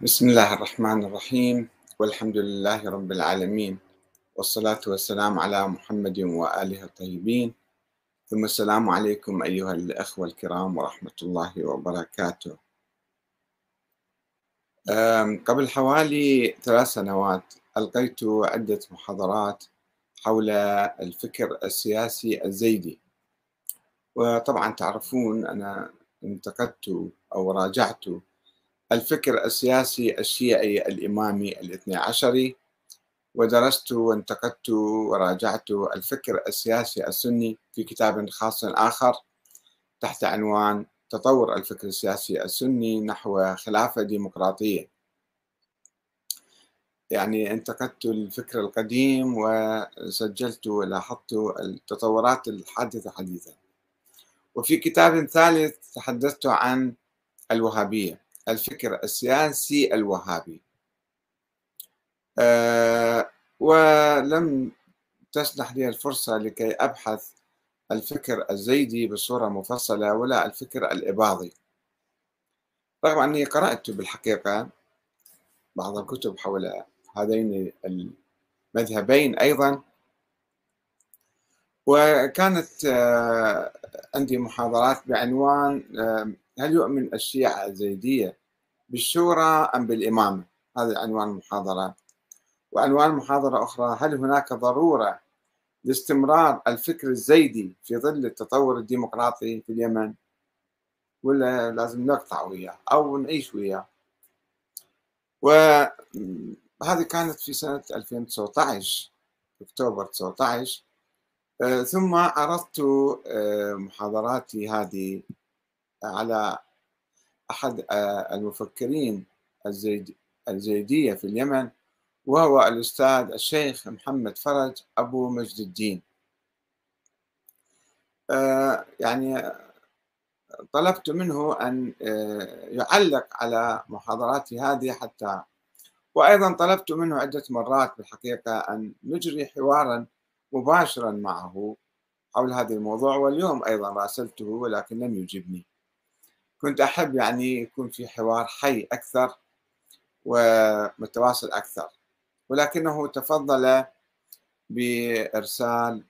بسم الله الرحمن الرحيم والحمد لله رب العالمين والصلاة والسلام على محمد وآله الطيبين. ثم السلام عليكم أيها الأخوة الكرام ورحمة الله وبركاته. قبل حوالي ثلاث سنوات ألقيت عدة محاضرات حول الفكر السياسي الزيدي. وطبعا تعرفون أنا انتقدت أو راجعت الفكر السياسي الشيعي الإمامي الاثني عشري ودرست وانتقدت وراجعت الفكر السياسي السني في كتاب خاص آخر تحت عنوان تطور الفكر السياسي السني نحو خلافة ديمقراطية. يعني انتقدت الفكر القديم وسجلت ولاحظت التطورات الحادثة حديثا. وفي كتاب ثالث تحدثت عن الوهابية. الفكر السياسي الوهابي. أه ولم تسنح لي الفرصة لكي أبحث الفكر الزيدي بصورة مفصلة ولا الفكر الإباضي. رغم أني قرأت بالحقيقة بعض الكتب حول هذين المذهبين أيضا وكانت عندي محاضرات بعنوان هل يؤمن الشيعة الزيدية بالشورى أم بالإمامة؟ هذا عنوان المحاضرة. وعنوان محاضرة أخرى هل هناك ضرورة لاستمرار الفكر الزيدي في ظل التطور الديمقراطي في اليمن؟ ولا لازم نقطع وياه أو نعيش وياه؟ وهذه كانت في سنة 2019 أكتوبر 19 ثم عرضت محاضراتي هذه. على أحد المفكرين الزيد الزيدية في اليمن وهو الأستاذ الشيخ محمد فرج أبو مجد الدين. يعني طلبت منه أن يعلق على محاضراتي هذه حتى وأيضا طلبت منه عدة مرات بالحقيقة أن نجري حوارا مباشرا معه حول هذا الموضوع واليوم أيضا راسلته ولكن لم يجبني. كنت أحب يعني يكون في حوار حي أكثر ومتواصل أكثر ولكنه تفضل بإرسال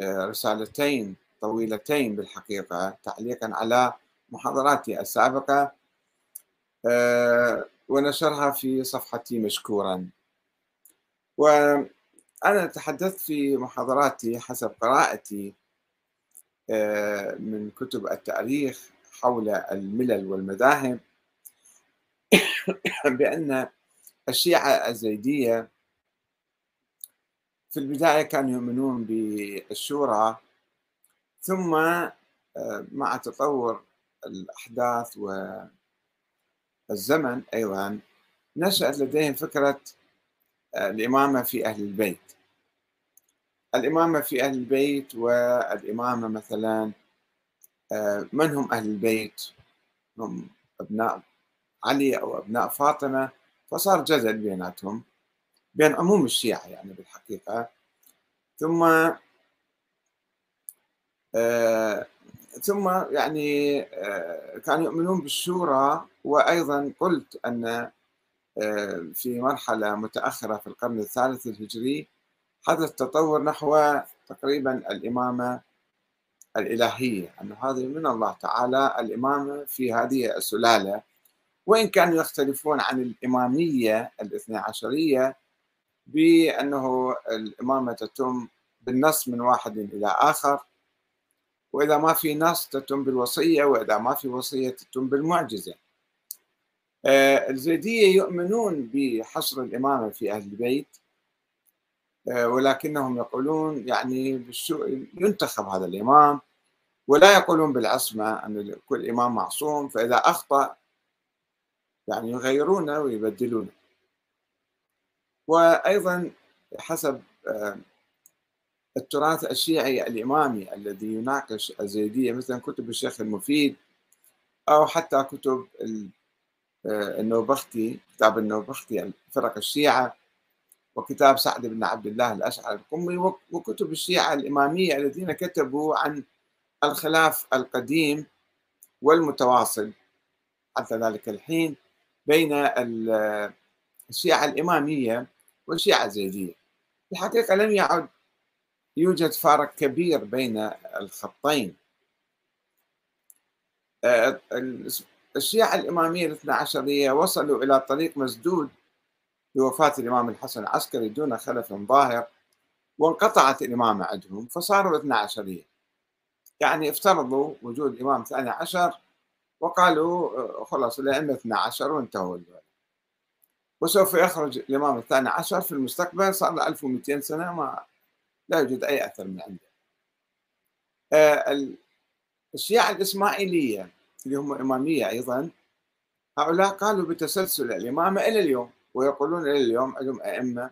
رسالتين طويلتين بالحقيقة تعليقا على محاضراتي السابقة ونشرها في صفحتي مشكورا. وأنا تحدثت في محاضراتي حسب قراءتي من كتب التاريخ حول الملل والمذاهب. بأن الشيعة الزيدية في البداية كانوا يؤمنون بالشورى ثم مع تطور الأحداث والزمن أيضا نشأت لديهم فكرة الإمامة في أهل البيت. الإمامة في أهل البيت والإمامة مثلا من هم أهل البيت؟ هم أبناء علي أو أبناء فاطمة. فصار جدل بيناتهم بين عموم الشيعة يعني بالحقيقة. ثم آه ثم يعني آه كانوا يؤمنون بالشورى. وأيضا قلت أن آه في مرحلة متأخرة في القرن الثالث الهجري حدث تطور نحو تقريبا الإمامة الإلهية أن هذه من الله تعالى الإمامة في هذه السلالة. وإن كانوا يختلفون عن الإمامية الاثنى عشرية بأنه الإمامة تتم بالنص من واحد إلى آخر وإذا ما في نص تتم بالوصية وإذا ما في وصية تتم بالمعجزة. الزيدية يؤمنون بحصر الإمامة في أهل البيت ولكنهم يقولون يعني ينتخب هذا الإمام. ولا يقولون بالعصمة أن كل إمام معصوم فإذا أخطأ يعني يغيرونه ويبدلونه وأيضا حسب التراث الشيعي الإمامي الذي يناقش الزيدية مثلا كتب الشيخ المفيد أو حتى كتب النوبختي كتاب النوبختي فرق الشيعة وكتاب سعد بن عبد الله الأشعري القمي وكتب الشيعة الإمامية الذين كتبوا عن الخلاف القديم والمتواصل. حتى ذلك الحين بين الشيعة الإمامية والشيعة الزيدية. الحقيقة لم يعد يوجد فارق كبير بين الخطين. آه، الشيعة الإمامية الاثنى عشرية وصلوا إلى طريق مسدود بوفاة الإمام الحسن العسكري دون خلف ظاهر وانقطعت الإمامة عندهم فصاروا اثنى عشرية يعني افترضوا وجود إمام ثاني عشر وقالوا آه، خلاص الأئمة 12 وانتهوا وسوف يخرج الإمام الثاني عشر في المستقبل صار له 1200 سنة ما لا يوجد أي أثر من عنده. آه، الشيعة الإسماعيلية اللي هم إمامية أيضا هؤلاء قالوا بتسلسل الإمامة إلى اليوم ويقولون إلى اليوم عندهم أئمة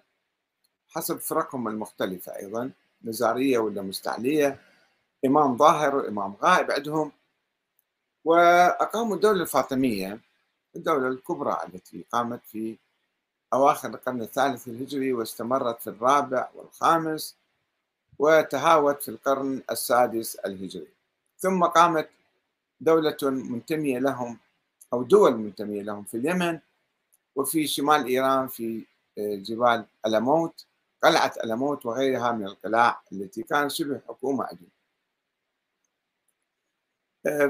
حسب فرقهم المختلفة أيضا نزارية ولا مستعلية. إمام ظاهر وإمام غائب عندهم وأقاموا الدولة الفاطمية الدولة الكبرى التي قامت في أواخر القرن الثالث الهجري واستمرت في الرابع والخامس وتهاوت في القرن السادس الهجري. ثم قامت دولة منتمية لهم أو دول منتمية لهم في اليمن وفي شمال إيران في آه، جبال ألموت قلعة ألموت وغيرها من القلاع التي كانت شبه حكومة عندهم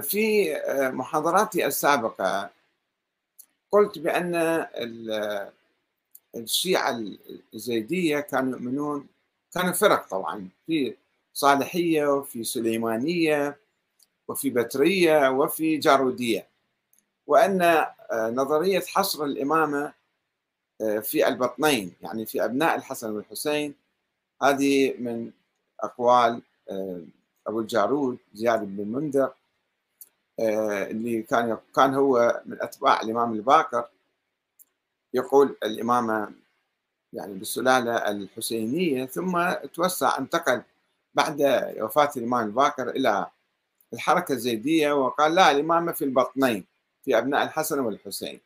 في آه، محاضراتي السابقة قلت بأن الشيعة الزيدية كانوا يؤمنون كانوا فرق طبعا في صالحية وفي سليمانية وفي بترية وفي جارودية وأن آه، نظرية حصر الإمامة آه، في البطنين يعني في أبناء الحسن والحسين هذه من أقوال أبو الجارود زياد بن المنذر اللي كان كان هو من أتباع الإمام الباكر يقول الإمامة يعني بالسلالة الحسينية ثم توسع انتقل بعد وفاة الإمام الباكر إلى الحركة الزيدية وقال لا الإمامة في البطنين في أبناء الحسن والحسين.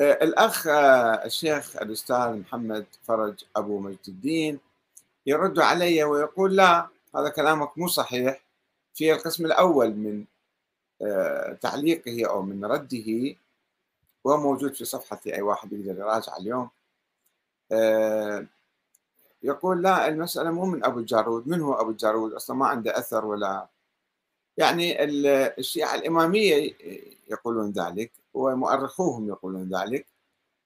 آه، الأخ آه، الشيخ الأستاذ محمد فرج أبو مجد الدين يرد علي ويقول لا هذا كلامك مو صحيح. في القسم الأول من آه، تعليقه أو من رده وهو موجود في صفحتي أي واحد يقدر يراجع اليوم. يقول لا المسألة مو من أبو الجارود. من هو أبو الجارود؟ أصلا ما عنده أثر ولا يعني الشيعة الإمامية يقولون ذلك ومؤرخوهم يقولون ذلك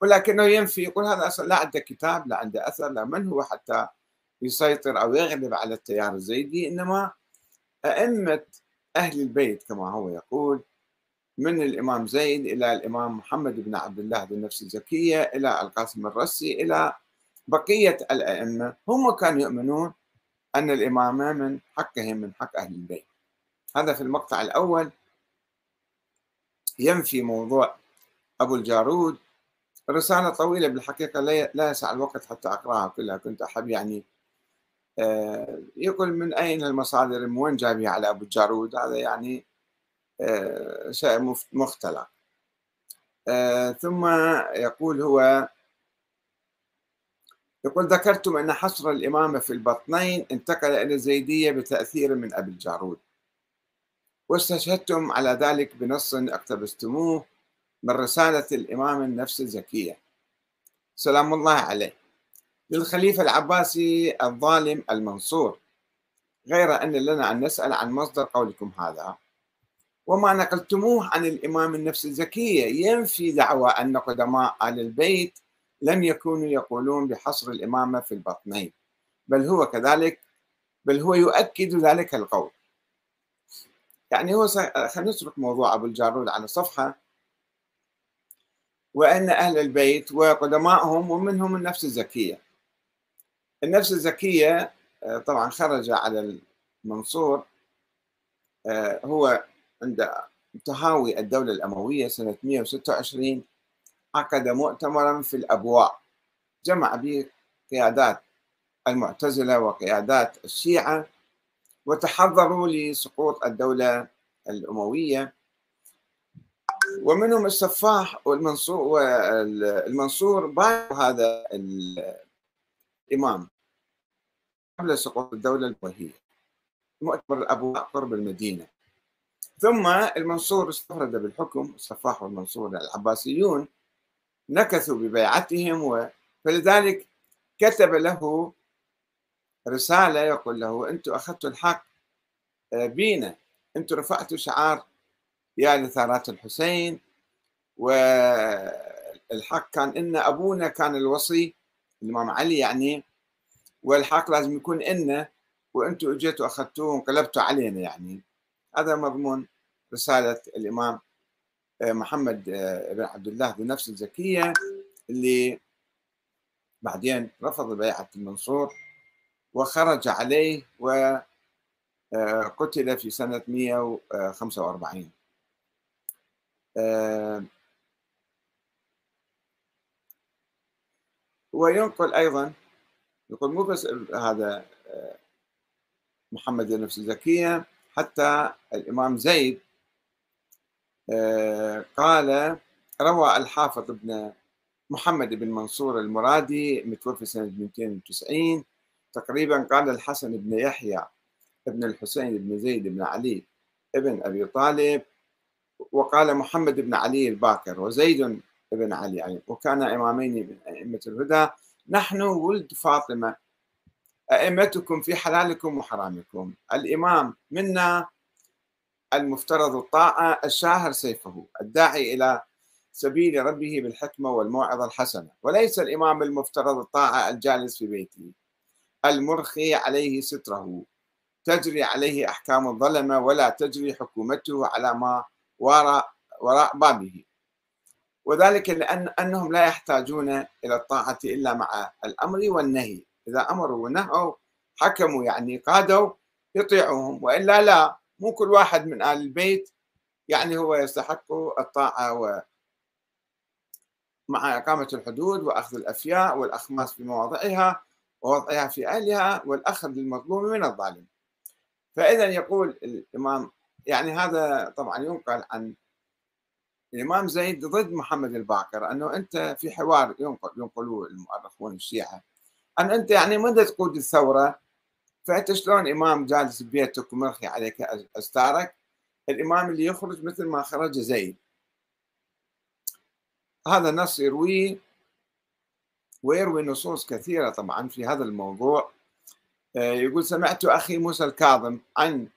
ولكنه ينفي يقول هذا أصلا لا عنده كتاب لا عنده أثر لا من هو حتى يسيطر أو يغلب على التيار الزيدي إنما أئمة أهل البيت كما هو يقول من الإمام زيد إلى الإمام محمد بن عبد الله بن نفس الزكية إلى القاسم الرسي إلى بقية الأئمة هم كانوا يؤمنون أن الإمامة من حقهم من حق أهل البيت. هذا في المقطع الأول. ينفي موضوع أبو الجارود. رسالة طويلة بالحقيقة لا يسع الوقت حتى أقرأها كلها كنت أحب يعني يقول من أين المصادر؟ من وين جايبها على أبو الجارود هذا يعني آه، شيء مختلق. آه، ثم يقول هو يقول ذكرتم أن حصر الإمامة في البطنين انتقل إلى الزيدية بتأثير من أبي الجارود. واستشهدتم على ذلك بنص اقتبستموه من رسالة الإمام النفس الزكية سلام الله عليه. للخليفة العباسي الظالم المنصور. غير أن لنا أن نسأل عن مصدر قولكم هذا. وما نقلتموه عن الإمام النفس الزكية. ينفي دعوى أن قدماء آل البيت لم يكونوا يقولون بحصر الإمامة في البطنين. بل هو كذلك بل هو يؤكد ذلك القول. يعني هو خلينا نترك موضوع أبو الجارود على صفحة. وأن أهل البيت وقدمائهم ومنهم النفس الزكية. النفس الزكية آه، طبعا خرج على المنصور آه، هو عند تهاوي الدولة الأموية سنة 126 عقد مؤتمرا في الأبواء جمع به قيادات المعتزلة وقيادات الشيعة وتحضروا لسقوط الدولة الأموية. ومنهم السفاح والمنصور والمنصور بايعوا هذا الإمام. قبل سقوط الدولة الأموية مؤتمر الأبواء قرب المدينة. ثم المنصور استفرد بالحكم الصفاح والمنصور العباسيون نكثوا ببيعتهم فلذلك كتب له رسالة يقول له أنتم أخذتوا الحق آه، بينا. أنتم رفعتوا شعار يا لثارات الحسين والحق كان إن أبونا كان الوصي الإمام علي يعني والحق لازم يكون إن وأنتم إجيتوا أخذتوه وانقلبتوا علينا يعني. هذا مضمون رسالة الإمام آه، محمد آه، بن عبد الله ذو النفس الزكية اللي بعدين رفض بيعة المنصور وخرج عليه وقتل آه، في سنة 145 وينقل أيضا يقول مو بس هذا محمد النفس الزكية حتى الإمام زيد آه، قال روى الحافظ ابن محمد بن منصور المرادي متوفي سنة 290 تقريبا قال الحسن بن يحيى ابن الحسين بن زيد بن علي ابن أبي طالب وقال محمد بن علي الباكر وزيد بن علي يعني وكان إمامين من أئمة الهدى نحن ولد فاطمة. أئمتكم في حلالكم وحرامكم. الإمام منا المفترض الطاعة الشاهر سيفه الداعي إلى سبيل ربه بالحكمة والموعظة الحسنة. وليس الإمام المفترض الطاعة الجالس في بيته. المرخي عليه ستره. تجري عليه أحكام الظلمة ولا تجري حكومته على ما وراء وراء بابه. وذلك لأن أنهم لا يحتاجون إلى الطاعة إلا مع الأمر والنهي. إذا أمروا ونهوا حكموا يعني قادوا يطيعوهم. وإلا لا مو كل واحد من آل البيت يعني هو يستحق الطاعة و مع إقامة الحدود وأخذ الأفياء والأخماس في مواضعها ووضعها في أهلها والأخذ للمظلوم من الظالم. فإذا يقول الإمام يعني هذا طبعا ينقل عن الإمام زيد ضد محمد الباقر أنه أنت في حوار ينقل ينقلوه المؤرخون الشيعة. أن أنت يعني مدى تقود الثورة فأنت شلون إمام جالس ببيتك ومرخي عليك أستارك؟ الإمام اللي يخرج مثل ما خرج زيد. هذا النص يرويه ويروي نصوص كثيرة طبعا في هذا الموضوع. آه، يقول سمعت أخي موسى الكاظم عن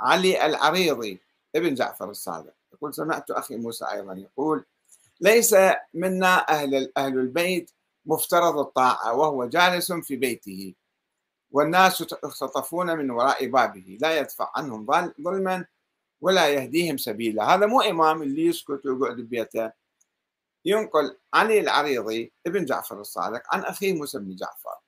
علي العريضي ابن جعفر الصادق. يقول سمعت أخي موسى أيضا يقول ليس منا أهل أهل البيت مفترض الطاعة وهو جالس في بيته والناس يختطفون من وراء بابه لا يدفع عنهم ظلما ولا يهديهم سبيلا. هذا مو إمام اللي يسكت ويقعد ببيته. ينقل علي العريضي ابن جعفر الصادق عن أخيه موسى بن جعفر.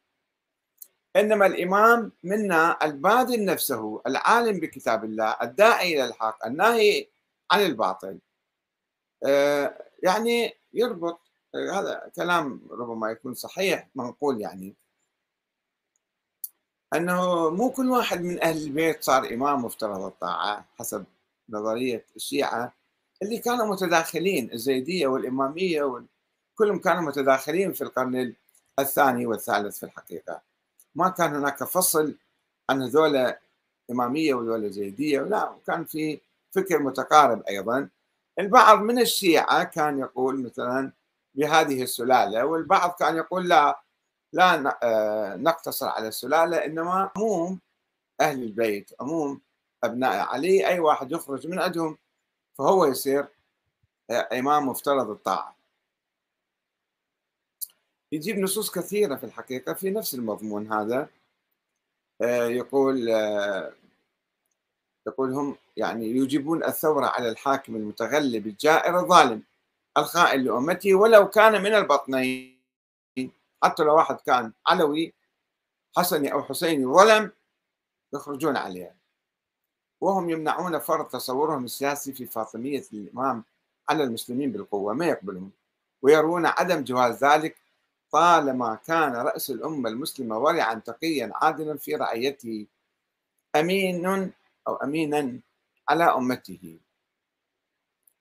إنما الإمام منا الباذل نفسه العالم بكتاب الله الداعي إلى الحق الناهي عن الباطل. آه، يعني يربط هذا كلام ربما يكون صحيح منقول يعني. أنه مو كل واحد من أهل البيت صار إمام مفترض الطاعة حسب نظرية الشيعة اللي كانوا متداخلين الزيدية والإمامية كلهم كانوا متداخلين في القرن الثاني والثالث في الحقيقة. ما كان هناك فصل عن هذول إمامية وذولا زيدية لا كان في فكر متقارب أيضا. البعض من الشيعة كان يقول مثلا بهذه السلالة والبعض كان يقول لا لا آه، نقتصر على السلالة إنما عموم أهل البيت عموم أبناء علي أي واحد يخرج من عندهم فهو يصير آه، إمام مفترض الطاعة. يجيب نصوص كثيرة في الحقيقة في نفس المضمون هذا. آه، يقول يقول هم يعني يجيبون الثورة على الحاكم المتغلب الجائر الظالم الخائن لأمته ولو كان من البطنين. حتى لو واحد كان علوي حسني أو حسيني ظلم يخرجون عليه. وهم يمنعون فرض تصورهم السياسي في فاطمية الإمام على المسلمين بالقوة ما يقبلون ويرون عدم جواز ذلك طالما كان رأس الأمة المسلمة ورعا تقيا عادلا في رعيته. أمين أو أمينا على أمته.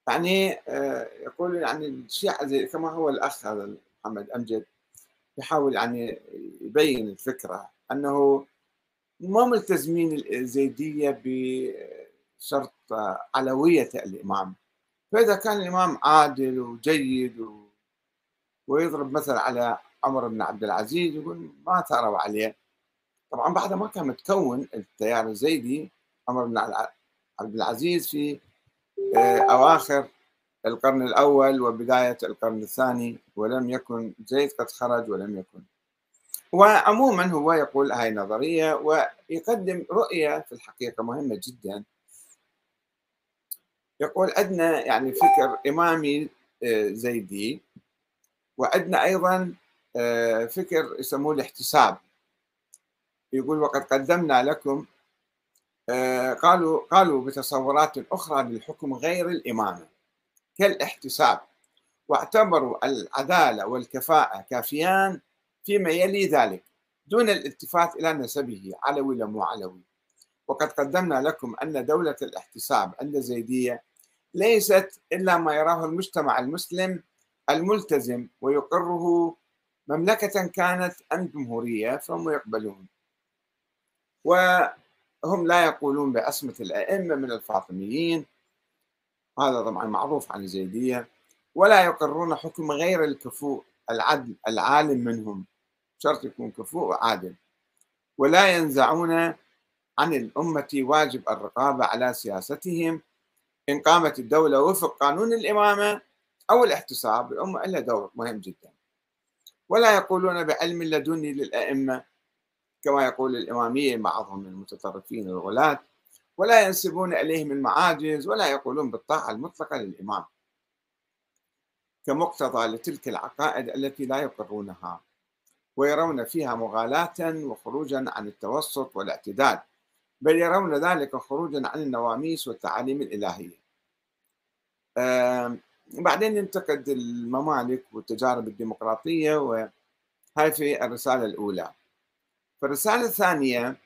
يعني آه، يقول يعني الشيعة زي كما هو الأخ هذا محمد أمجد يحاول يعني يبين الفكرة أنه ما ملتزمين الزيدية ب شرط علوية الإمام. فإذا كان الإمام عادل وجيد و... ويضرب مثل على عمر بن عبد العزيز يقول ما ثاروا عليه. طبعا بعد ما كان متكون التيار الزيدي عمر بن عبد العزيز في آه، أواخر القرن الأول وبداية القرن الثاني ولم يكن زيد قد خرج ولم يكن. وعموما هو يقول هاي نظرية ويقدم رؤية في الحقيقة مهمة جدا. يقول عندنا يعني فكر إمامي آه، زيدي وعندنا أيضا آه، فكر يسموه الاحتساب. يقول وقد قدمنا لكم قالوا قالوا بتصورات أخرى للحكم غير الإمامة كالاحتساب. واعتبروا العدالة والكفاءة كافيان فيما يلي ذلك دون الالتفات إلى نسبه علوي لمو علوي وقد قدمنا لكم أن دولة الاحتساب عند زيدية ليست إلا ما يراه المجتمع المسلم الملتزم ويقره مملكة كانت أم جمهورية فهم يقبلون. وهم لا يقولون بأسمة الأئمة من الفاطميين. هذا طبعا معروف عن الزيدية ولا يقرون حكم غير الكفوء العدل العالم منهم. شرط يكون كفوء وعادل. ولا ينزعون عن الأمة واجب الرقابة على سياستهم. إن قامت الدولة وفق قانون الإمامة أو الاحتساب الأمة لها دور مهم جدا. ولا يقولون بعلم لدني للأئمة. كما يقول الإمامية بعضهم المتطرفين الغلاة ولا ينسبون إليهم المعاجز ولا يقولون بالطاعة المطلقة للإمام. كمقتضى لتلك العقائد التي لا يقرونها ويرون فيها مغالاة وخروجا عن التوسط والاعتدال بل يرون ذلك خروجا عن النواميس والتعاليم الإلهية. بعدين ينتقد الممالك والتجارب الديمقراطية وهي في الرسالة الأولى. في الرسالة الثانية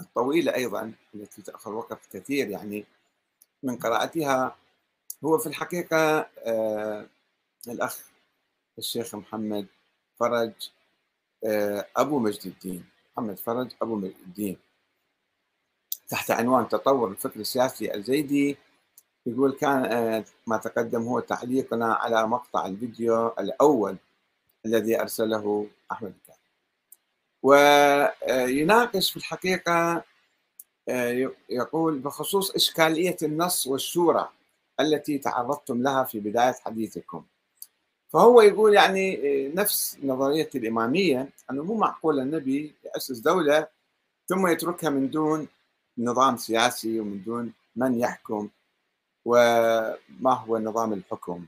الطويلة أيضا التي تأخذ وقت كثير يعني من قراءتها هو في الحقيقة آه الأخ الشيخ محمد فرج آه أبو مجد الدين. محمد فرج أبو مجد الدين. تحت عنوان تطور الفكر السياسي الزيدي يقول كان آه ما تقدم هو تعليقنا على مقطع الفيديو الأول الذي أرسله أحمد الكاتب ويناقش في الحقيقة آه، يقول بخصوص إشكالية النص والشورى التي تعرضتم لها في بداية حديثكم. فهو يقول يعني آه، نفس نظرية الإمامية أنه مو معقول النبي يأسس دولة ثم يتركها من دون نظام سياسي ومن دون من يحكم. وما هو نظام الحكم.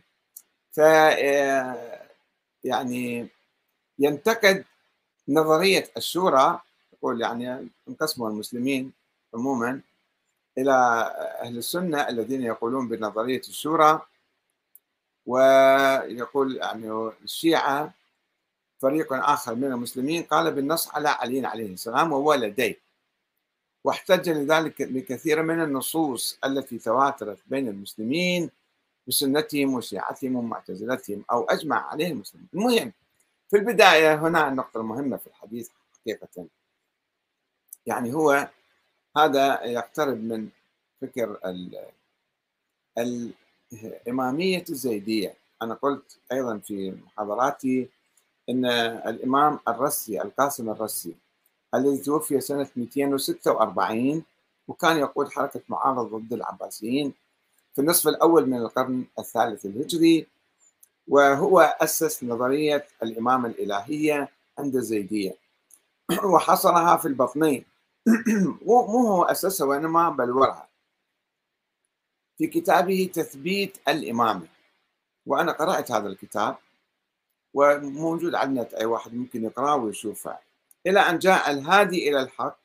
ف آه، يعني ينتقد نظرية الشورى يقول يعني انقسموا المسلمين عموما إلى أهل السنة الذين يقولون بنظرية الشورى ويقول يعني الشيعة فريق آخر من المسلمين قال بالنص على علي عليه السلام وولديه واحتج لذلك بكثير من النصوص التي تواترت بين المسلمين بسنتهم وشيعتهم ومعتزلتهم أو أجمع عليه المسلمين. المهم في البداية هنا النقطة المهمة في الحديث حقيقة. يعني هو هذا يقترب من فكر الإمامية الزيدية. أنا قلت أيضا في محاضراتي أن الإمام الرسي القاسم الرسي الذي توفي سنة 246 وكان يقود حركة معارضة ضد العباسيين في النصف الأول من القرن الثالث الهجري وهو أسس نظرية الإمامة الإلهية عند الزيدية وحصرها في البطنين. مو هو أسسها وإنما بلورها. في كتابه تثبيت الإمامة وأنا قرأت هذا الكتاب وموجود النت أي واحد ممكن يقرأه ويشوفه. إلى أن جاء الهادي إلى الحق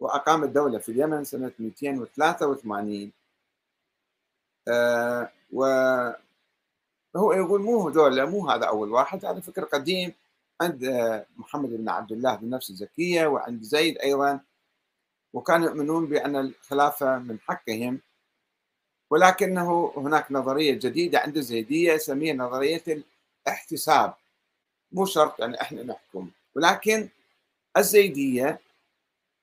وأقام الدولة في اليمن سنة 283 آه وهو يقول مو دولة مو هذا أول واحد. هذا فكر قديم عند محمد بن عبد الله بالنفس الزكية وعند زيد أيضا. وكانوا يؤمنون بأن الخلافة من حقهم. ولكنه هناك نظرية جديدة عند الزيدية يسميها نظرية الاحتساب. مو شرط يعني إحنا نحكم ولكن الزيدية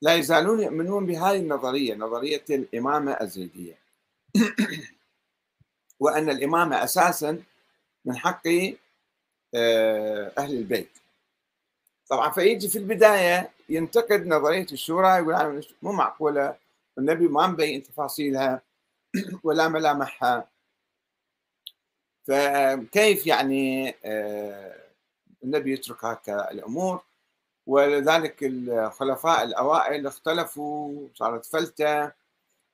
لا يزالون يؤمنون بهذه النظرية نظرية الإمامة الزيدية. وأن الإمامة أساسا من حق آه، أهل البيت. طبعا فيجي في البداية ينتقد نظرية الشورى يقول مو معقولة النبي ما مبين تفاصيلها ولا ملامحها. فكيف يعني آه، النبي يترك هكا الأمور؟ ولذلك الخلفاء الأوائل اختلفوا صارت فلتة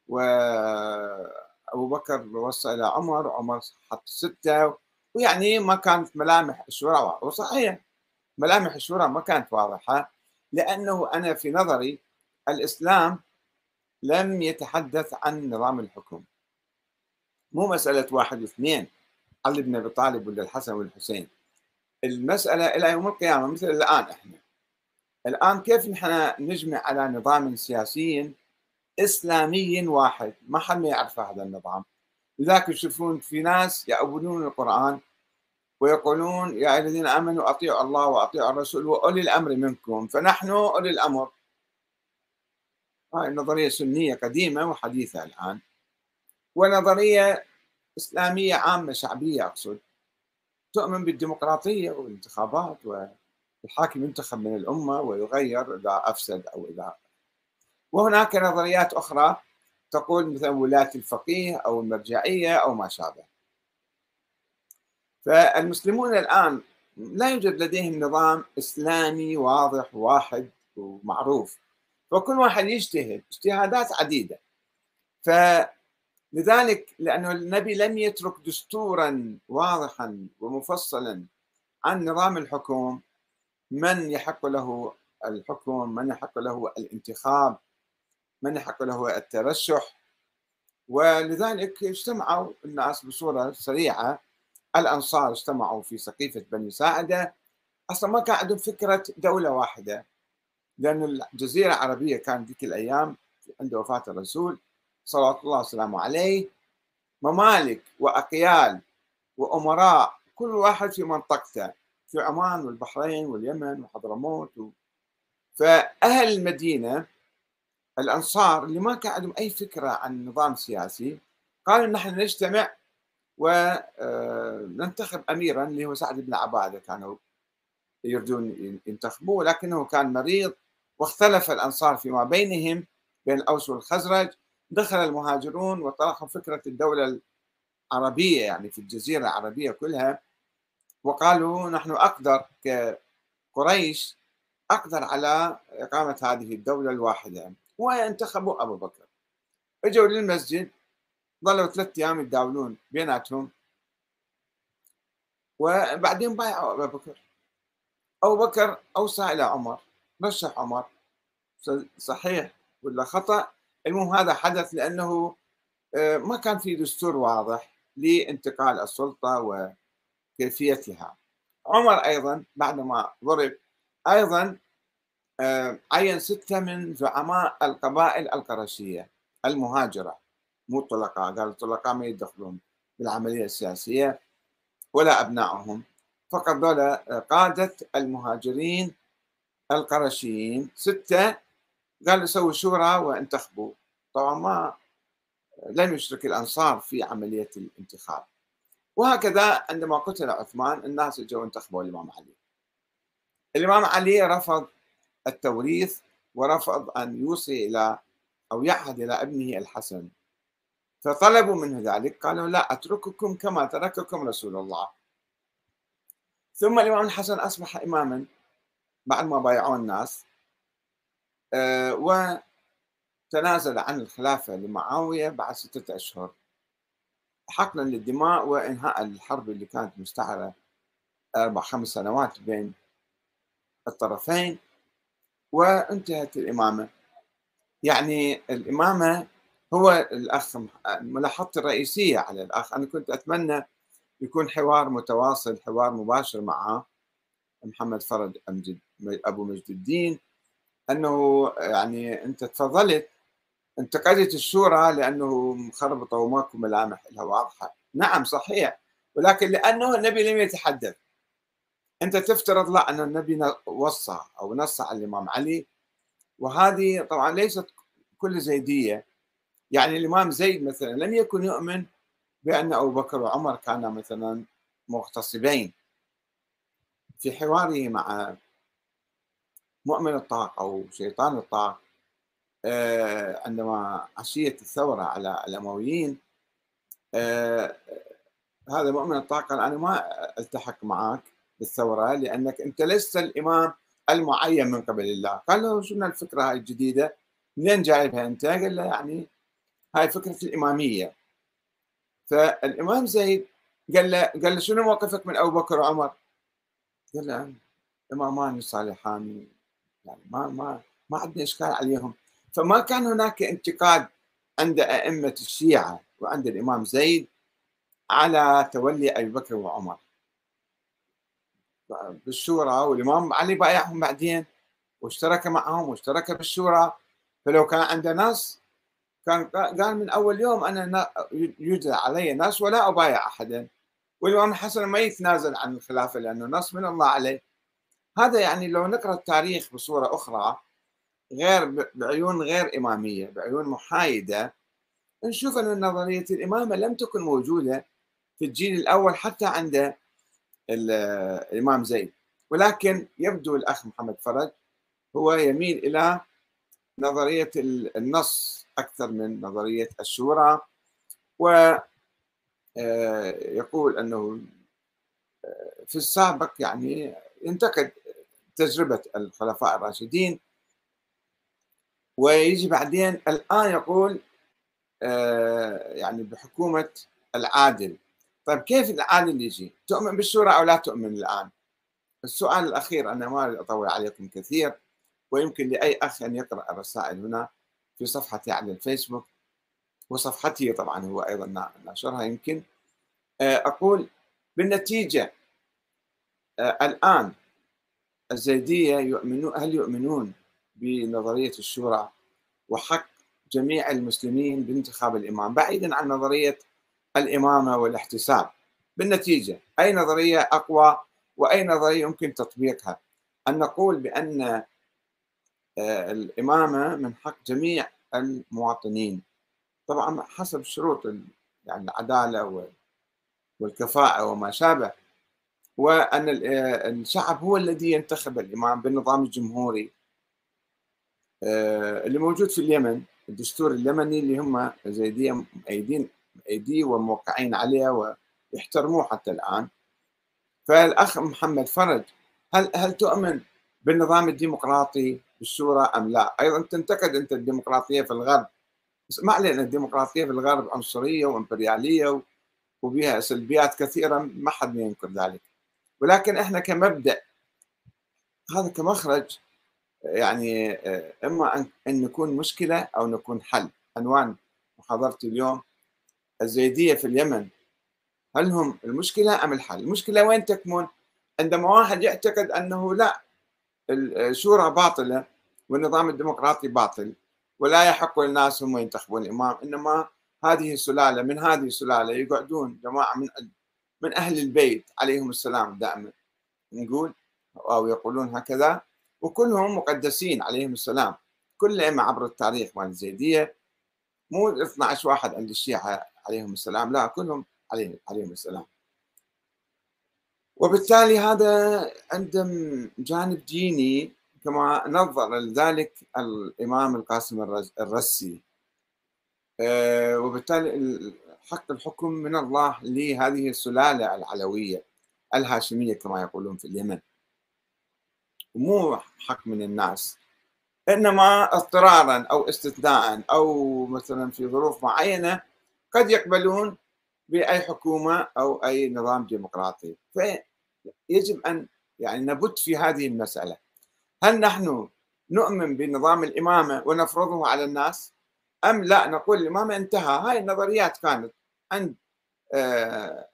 وابو بكر وصى إلى عمر عمر حط ستة ويعني ما كانت ملامح الشورى وصحيح ملامح الشورى ما كانت واضحة لأنه أنا في نظري الإسلام لم يتحدث عن نظام الحكم. مو مسألة واحد واثنين علي بن أبي طالب ولا الحسن والحسين. المسألة إلى يوم القيامة مثل الآن إحنا. الآن كيف نحن نجمع على نظام سياسي إسلامي واحد؟ ما حد ما يعرف هذا النظام. لذلك تشوفون في ناس يعبدون القرآن ويقولون يا الذين آمنوا أطيعوا الله وأطيعوا الرسول وأولي الأمر منكم. فنحن أولي الأمر. هاي النظريه سنية قديمة وحديثة الآن. ونظرية إسلامية عامة شعبية أقصد. تؤمن بالديمقراطية والانتخابات والحاكم ينتخب من الأمة ويغير إذا أفسد أو إذا وهناك نظريات أخرى تقول مثلا ولاية الفقيه أو المرجعية أو ما شابه. فالمسلمون الآن لا يوجد لديهم نظام إسلامي واضح واحد ومعروف. فكل واحد يجتهد اجتهادات عديدة. ف لذلك لأن النبي لم يترك دستورا واضحا ومفصلا عن نظام الحكم من يحق له الحكم من يحق له الانتخاب من يحق له الترشح. ولذلك اجتمعوا الناس بصورة سريعة. الأنصار اجتمعوا في سقيفة بني ساعدة. أصلا ما كان عندهم فكرة دولة واحدة لأن الجزيرة العربية كانت ذيك الأيام عند وفاة الرسول صلوات الله وسلامه عليه. ممالك وأقيال وأمراء كل واحد في منطقته. في عمان والبحرين واليمن وحضرموت و... فأهل المدينة الأنصار اللي ما كان عندهم أي فكرة عن نظام سياسي قالوا نحن نجتمع وننتخب آه، أميرا اللي هو سعد بن عبادة كانوا يريدون ينتخبوه لكنه كان مريض واختلف الأنصار فيما بينهم بين الأوس والخزرج دخل المهاجرون وطرحوا فكرة الدولة العربية يعني في الجزيرة العربية كلها وقالوا نحن أقدر كقريش أقدر على إقامة هذه الدولة الواحدة. وانتخبوا أبو بكر. إجوا للمسجد ظلوا ثلاثة أيام يتداولون بيناتهم. وبعدين بايعوا أبو بكر. أبو بكر أوصى إلى عمر رشح عمر. صحيح ولا خطأ؟ المهم هذا حدث لأنه آه، ما كان في دستور واضح لانتقال السلطة وكيفيتها عمر أيضا بعدما ضرب أيضا آه، عين ستة من زعماء القبائل القرشية المهاجرة. مو الطلقاء قال الطلقاء ما يدخلون بالعملية السياسية ولا أبنائهم. فقط دولة قادة المهاجرين القرشيين ستة قال سووا شورى وانتخبوا. طبعا ما لم يشرك الأنصار في عملية الانتخاب. وهكذا عندما قتل عثمان الناس جاءوا انتخبوا الإمام علي. الإمام علي رفض التوريث ورفض أن يوصي إلى أو يعهد إلى ابنه الحسن. فطلبوا منه ذلك قالوا لا أترككم كما ترككم رسول الله. ثم الإمام الحسن أصبح إماما بعد ما بايعوا الناس آه، وتنازل عن الخلافة لمعاوية بعد ستة أشهر. حقنا للدماء وإنهاء الحرب اللي كانت مستعرة أربع خمس سنوات بين الطرفين وانتهت الإمامة. يعني الإمامة هو الأخ ملاحظتي الرئيسية على الأخ. أنا كنت أتمنى يكون حوار متواصل حوار مباشر مع محمد فرج أبو مجد الدين. أنه يعني أنت تفضلت انتقدت الشورى لأنه مخربطة وماكو ملامح لها واضحة. نعم صحيح. ولكن لأنه النبي لم يتحدث. أنت تفترض لا أن النبي وصى أو نص على الإمام علي. وهذه طبعا ليست كل زيدية. يعني الإمام زيد مثلا لم يكن يؤمن بأن أبو بكر وعمر كانا مثلا مغتصبين. في حواره مع مؤمن الطاق أو شيطان الطاق عندما عشية الثورة على الأمويين آه، هذا مؤمن الطاق قال أنا ما ألتحق معك بالثورة لأنك أنت لست الإمام المعين من قبل الله. قال له شنو الفكرة هاي الجديدة؟ منين جايبها أنت؟ قال له يعني هاي فكرة الإمامية. فالإمام زيد قال له قال له شنو موقفك من أبو بكر وعمر؟ قال له إمامان صالحان يعني ما ما ما عندنا إشكال عليهم. فما كان هناك انتقاد عند أئمة الشيعة وعند الإمام زيد على تولي أبي بكر وعمر. بالشورى والإمام علي بايعهم بعدين واشترك معهم واشترك بالشورى. فلو كان عنده ناس كان قال من أول يوم أنا يوجد علي ناس ولا أبايع أحدا. والإمام الحسن ما يتنازل عن الخلافة لأنه نص من الله عليه. هذا يعني لو نقرأ التاريخ بصورة أخرى غير بعيون غير إمامية بعيون محايدة. نشوف أن نظرية الإمامة لم تكن موجودة في الجيل الأول حتى عند الإمام زيد. ولكن يبدو الأخ محمد فرج هو يميل إلى نظرية النص أكثر من نظرية الشورى. و آه، يقول أنه آه، في السابق يعني ينتقد تجربة الخلفاء الراشدين ويجي بعدين الآن يقول آه، يعني بحكومة العادل. طيب كيف العادل يجي؟ تؤمن بالشورى أو لا تؤمن الآن؟ السؤال الأخير أنا ما أطول عليكم كثير ويمكن لأي أخ أن يقرأ الرسائل هنا في صفحتي على الفيسبوك وصفحتي طبعا هو أيضا ناشرها يمكن. آه، أقول بالنتيجة آه، الآن الزيدية يؤمنون هل يؤمنون؟ بنظرية الشورى وحق جميع المسلمين بانتخاب الإمام بعيدا عن نظرية الإمامة والاحتساب. بالنتيجة أي نظرية أقوى وأي نظرية يمكن تطبيقها؟ أن نقول بأن آه، الإمامة من حق جميع المواطنين. طبعا حسب شروط يعني العدالة والكفاءة وما شابه. وأن آه، الشعب هو الذي ينتخب الإمام بالنظام الجمهوري. اللي موجود في اليمن الدستور اليمني اللي هم زيدية مؤيدين أيديه وموقعين عليه ويحترموه حتى الآن. فالأخ محمد فرج هل هل تؤمن بالنظام الديمقراطي بالشورى أم لا؟ أيضا تنتقد أنت الديمقراطية في الغرب. بس ما علينا الديمقراطية في الغرب عنصرية وإمبريالية وبها سلبيات كثيرة ما حد ينكر ذلك. ولكن إحنا كمبدأ هذا كمخرج يعني آه، إما أن نكون مشكلة أو نكون حل. عنوان محاضرتي اليوم الزيدية في اليمن. هل هم المشكلة أم الحل؟ المشكلة وين تكمن؟ عندما واحد يعتقد أنه لا. الشورى باطلة والنظام الديمقراطي باطل ولا يحق للناس هم ينتخبون الامام إنما هذه السلاله من هذه السلاله يقعدون جماعة من من أهل البيت عليهم السلام دائما. نقول أو يقولون هكذا. وكلهم مقدسين عليهم السلام. كل عبر التاريخ مال الزيدية مو 12 واحد عند الشيعة عليهم السلام لا كلهم عليهم عليهم السلام. وبالتالي هذا عندهم جانب ديني كما نظر لذلك الإمام القاسم الرسي. آه، وبالتالي حق الحكم من الله لهذه السلالة العلوية الهاشمية كما يقولون في اليمن. مو حق من الناس. إنما اضطرارا أو استثناء أو مثلا في ظروف معينة قد يقبلون بأي حكومة أو أي نظام ديمقراطي. فيجب أن يعني نبت في هذه المسألة. هل نحن نؤمن بنظام الإمامة ونفرضه على الناس؟ أم لا؟ نقول الإمامة انتهى. هاي النظريات كانت عند آه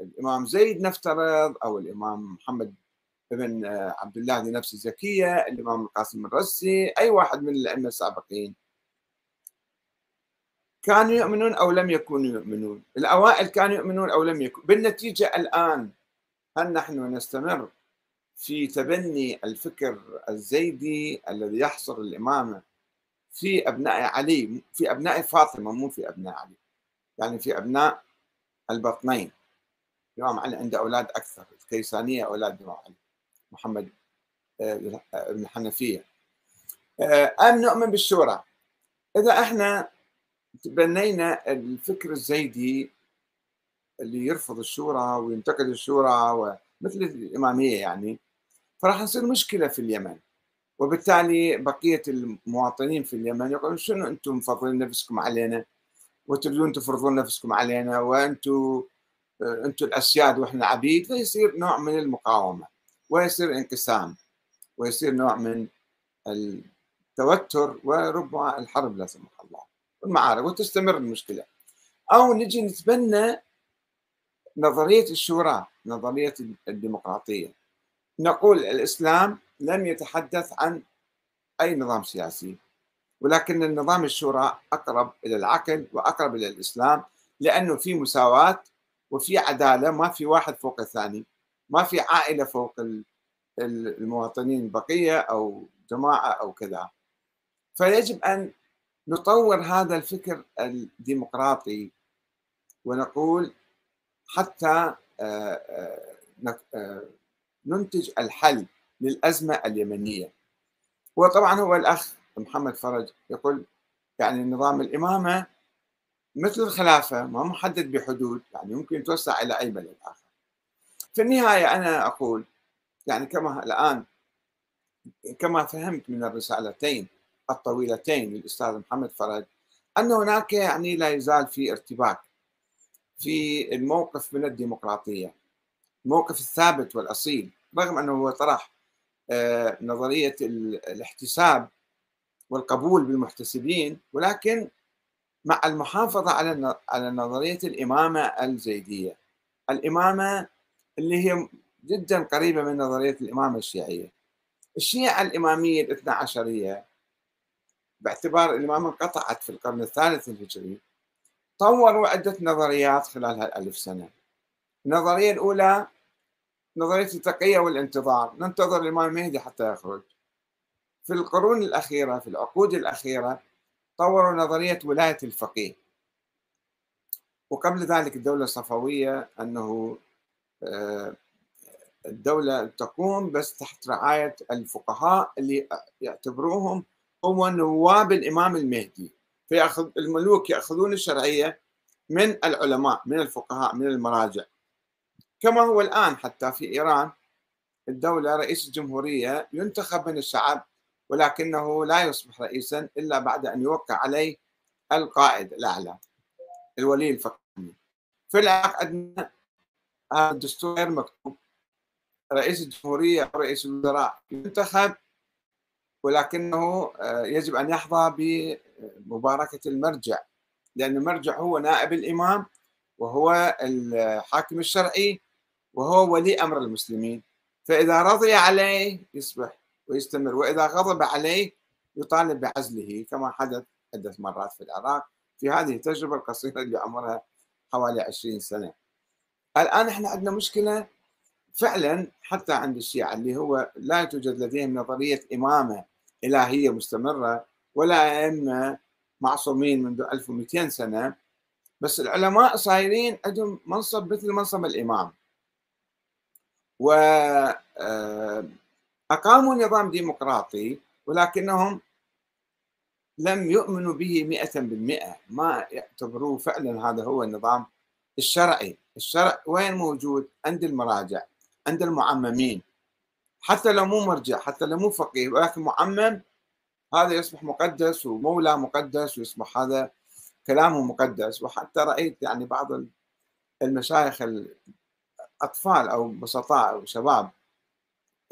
الإمام زيد نفترض أو الإمام محمد ابن آه، عبد الله ذي نفس الزكية الإمام القاسم الرسي أي واحد من الأئمة السابقين. كانوا يؤمنون أو لم يكونوا يؤمنون. الأوائل كانوا يؤمنون أو لم يكونوا. بالنتيجة الآن هل نحن نستمر في تبني الفكر الزيدي الذي يحصر الإمامة في أبناء علي في أبناء فاطمة مو في أبناء علي يعني في أبناء البطنين؟ الإمام علي عنده أولاد أكثر الكيسانية أولاد الإمام علي. محمد آه، ابن الحنفية. آه، أم نؤمن بالشورى. إذا إحنا تبنينا الفكر الزيدي اللي يرفض الشورى وينتقد الشورى ومثل الإمامية يعني فراح نصير مشكلة في اليمن. وبالتالي بقية المواطنين في اليمن يقولون شنو أنتم مفضلين نفسكم علينا؟ وتريدون تفرضون نفسكم علينا؟ وأنتم أنتم الأسياد وإحنا عبيد؟ فيصير نوع من المقاومة. ويصير انقسام ويصير نوع من التوتر وربما الحرب لا سمح الله والمعارك وتستمر المشكلة. أو نجي نتبنى نظرية الشورى نظرية الديمقراطية. نقول الإسلام لم يتحدث عن أي نظام سياسي ولكن النظام الشورى أقرب إلى العقل وأقرب إلى الإسلام لأنه في مساواة وفي عدالة ما في واحد فوق الثاني. ما في عائلة فوق المواطنين البقية أو جماعة أو كذا. فيجب أن نطور هذا الفكر الديمقراطي ونقول حتى آه، آه، آه، ننتج الحل للأزمة اليمنية. وطبعا هو الأخ محمد فرج يقول يعني نظام الإمامة مثل الخلافة ما محدد بحدود يعني ممكن يتوسع إلى أي بلد آخر. في النهاية أنا أقول يعني كما الآن كما فهمت من الرسالتين الطويلتين للأستاذ محمد فرج أن هناك يعني لا يزال في ارتباك في الموقف من الديمقراطية. الموقف الثابت والأصيل رغم أنه هو طرح آه، نظرية الاحتساب والقبول بالمحتسبين ولكن مع المحافظة على على نظرية الإمامة الزيدية. الإمامة اللي هي جدا قريبة من نظرية الإمامة الشيعية. الشيعة الإمامية الاثنى عشرية باعتبار الإمامة انقطعت في القرن الثالث الهجري طوروا عدة نظريات خلال هالألف سنة. النظرية الأولى نظرية التقية والانتظار. ننتظر الإمام المهدي حتى يخرج. في القرون الأخيرة في العقود الأخيرة طوروا نظرية ولاية الفقيه. وقبل ذلك الدولة الصفوية أنه الدولة تقوم بس تحت رعاية الفقهاء اللي يعتبروهم هم نواب الإمام المهدي فيأخذ الملوك يأخذون الشرعية من العلماء من الفقهاء من المراجع. كما هو الآن حتى في إيران الدولة رئيس الجمهورية ينتخب من الشعب ولكنه لا يصبح رئيسا إلا بعد أن يوقع عليه القائد الأعلى الولي الفقيه. في عندنا هذا الدستور غير مكتوب. رئيس الجمهورية أو رئيس الوزراء ينتخب ولكنه آه، يجب أن يحظى بمباركة المرجع لأن المرجع هو نائب الإمام وهو الحاكم الشرعي وهو ولي أمر المسلمين. فإذا رضي عليه يصبح ويستمر وإذا غضب عليه يطالب بعزله كما حدث عدة مرات في العراق في هذه التجربة القصيرة اللي عمرها حوالي 20 سنة. الآن إحنا عندنا مشكلة فعلا حتى عند الشيعة اللي هو لا توجد لديهم نظرية إمامة إلهية مستمرة ولا أئمة معصومين منذ 1200 سنة بس العلماء صايرين عندهم منصب مثل منصب الإمام. و آه، أقاموا نظام ديمقراطي ولكنهم لم يؤمنوا به مئة بالمئة ما يعتبروه فعلا هذا هو النظام الشرعي. الشرع وين موجود؟ عند المراجع عند المعممين. حتى لو مو مرجع حتى لو مو فقيه ولكن معمم هذا يصبح مقدس ومولى مقدس ويصبح هذا كلامه مقدس. وحتى رأيت يعني بعض المشايخ الأطفال أو بسطاء أو شباب.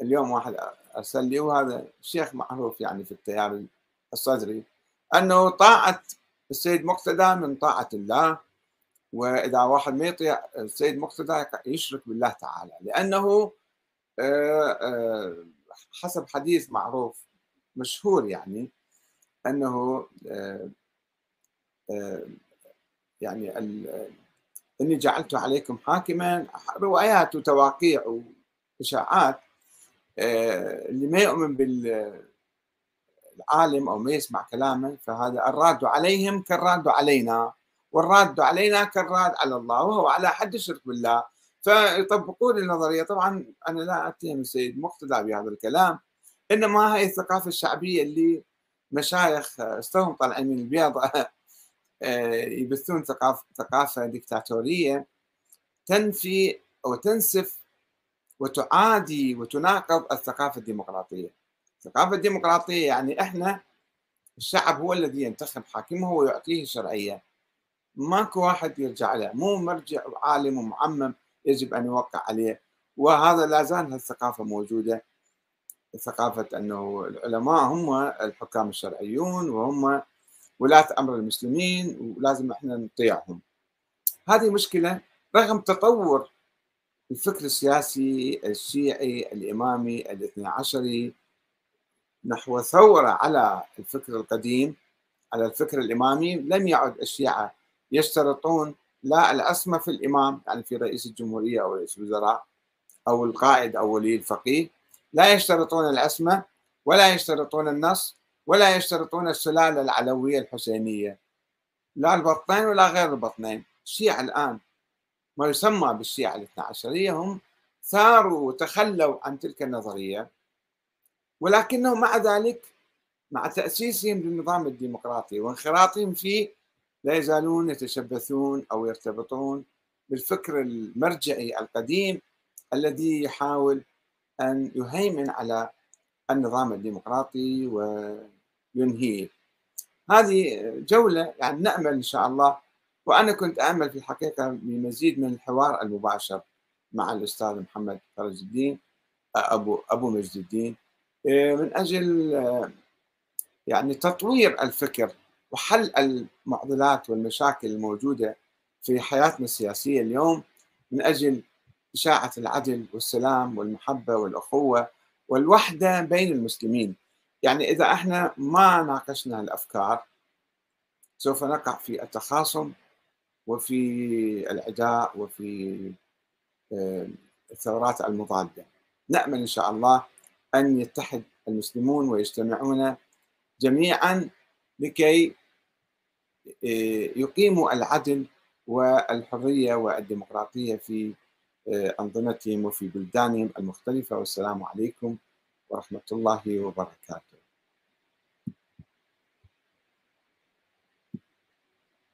اليوم واحد أرسل لي وهذا شيخ معروف يعني في التيار الصدري أنه طاعة السيد مقتدى من طاعة الله وإذا واحد ما يطيع السيد مقتدى يشرك بالله تعالى لأنه آه، آه، حسب حديث معروف مشهور يعني أنه آه، يعني إني جعلت عليكم حاكما روايات وتواقيع وإشاعات آه، اللي ما يؤمن بالعالم أو ما يسمع كلامه فهذا الراد عليهم كالراد علينا. والراد علينا كالراد على الله وهو على حد الشرك بالله. فيطبقون النظرية. طبعا أنا لا أتهم السيد مقتدى بهذا الكلام إنما هاي الثقافة الشعبية اللي مشايخ استوهم طالعين من البيض آه، يبثون ثقافة ثقافة ديكتاتورية تنفي أو تنسف وتعادي وتناقض الثقافة الديمقراطية. الثقافة الديمقراطية يعني إحنا الشعب هو الذي ينتخب حاكمه ويعطيه الشرعية ماكو واحد يرجع له مو مرجع عالم ومعمم يجب أن يوقع عليه. وهذا لا زال الثقافة موجودة. ثقافة أنه العلماء هم الحكام الشرعيون وهم ولاة أمر المسلمين ولازم إحنا نطيعهم. هذه مشكلة رغم تطور الفكر السياسي الشيعي الإمامي الاثني عشري نحو ثورة على الفكر القديم على الفكر الإمامي لم يعد الشيعة يشترطون لا العصمة في الإمام يعني في رئيس الجمهورية أو رئيس الوزراء أو القائد أو ولي الفقيه. لا يشترطون العصمة ولا يشترطون النص ولا يشترطون السلالة العلوية الحسينية. لا البطنين ولا غير البطنين. الشيعة الآن ما يسمى بالشيعة الاثنى عشرية هم ثاروا وتخلوا عن تلك النظرية. ولكنهم مع ذلك مع تأسيسهم للنظام الديمقراطي وانخراطهم فيه لا يزالون يتشبثون أو يرتبطون بالفكر المرجعي القديم الذي يحاول أن يهيمن على النظام الديمقراطي وينهيه. هذه جولة يعني نأمل إن شاء الله وأنا كنت أعمل في الحقيقة بمزيد من الحوار المباشر مع الأستاذ محمد فرج الدين أبو أبو مجد الدين. من أجل يعني تطوير الفكر وحل المعضلات والمشاكل الموجودة في حياتنا السياسية اليوم من أجل إشاعة العدل والسلام والمحبة والأخوة والوحدة بين المسلمين. يعني إذا إحنا ما ناقشنا الأفكار سوف نقع في التخاصم وفي العداء وفي الثورات المضادة. نأمل إن شاء الله أن يتحد المسلمون ويجتمعون جميعا لكي آه، يقيموا العدل والحرية والديمقراطية في آه، أنظمتهم وفي بلدانهم المختلفة. والسلام عليكم ورحمة الله وبركاته.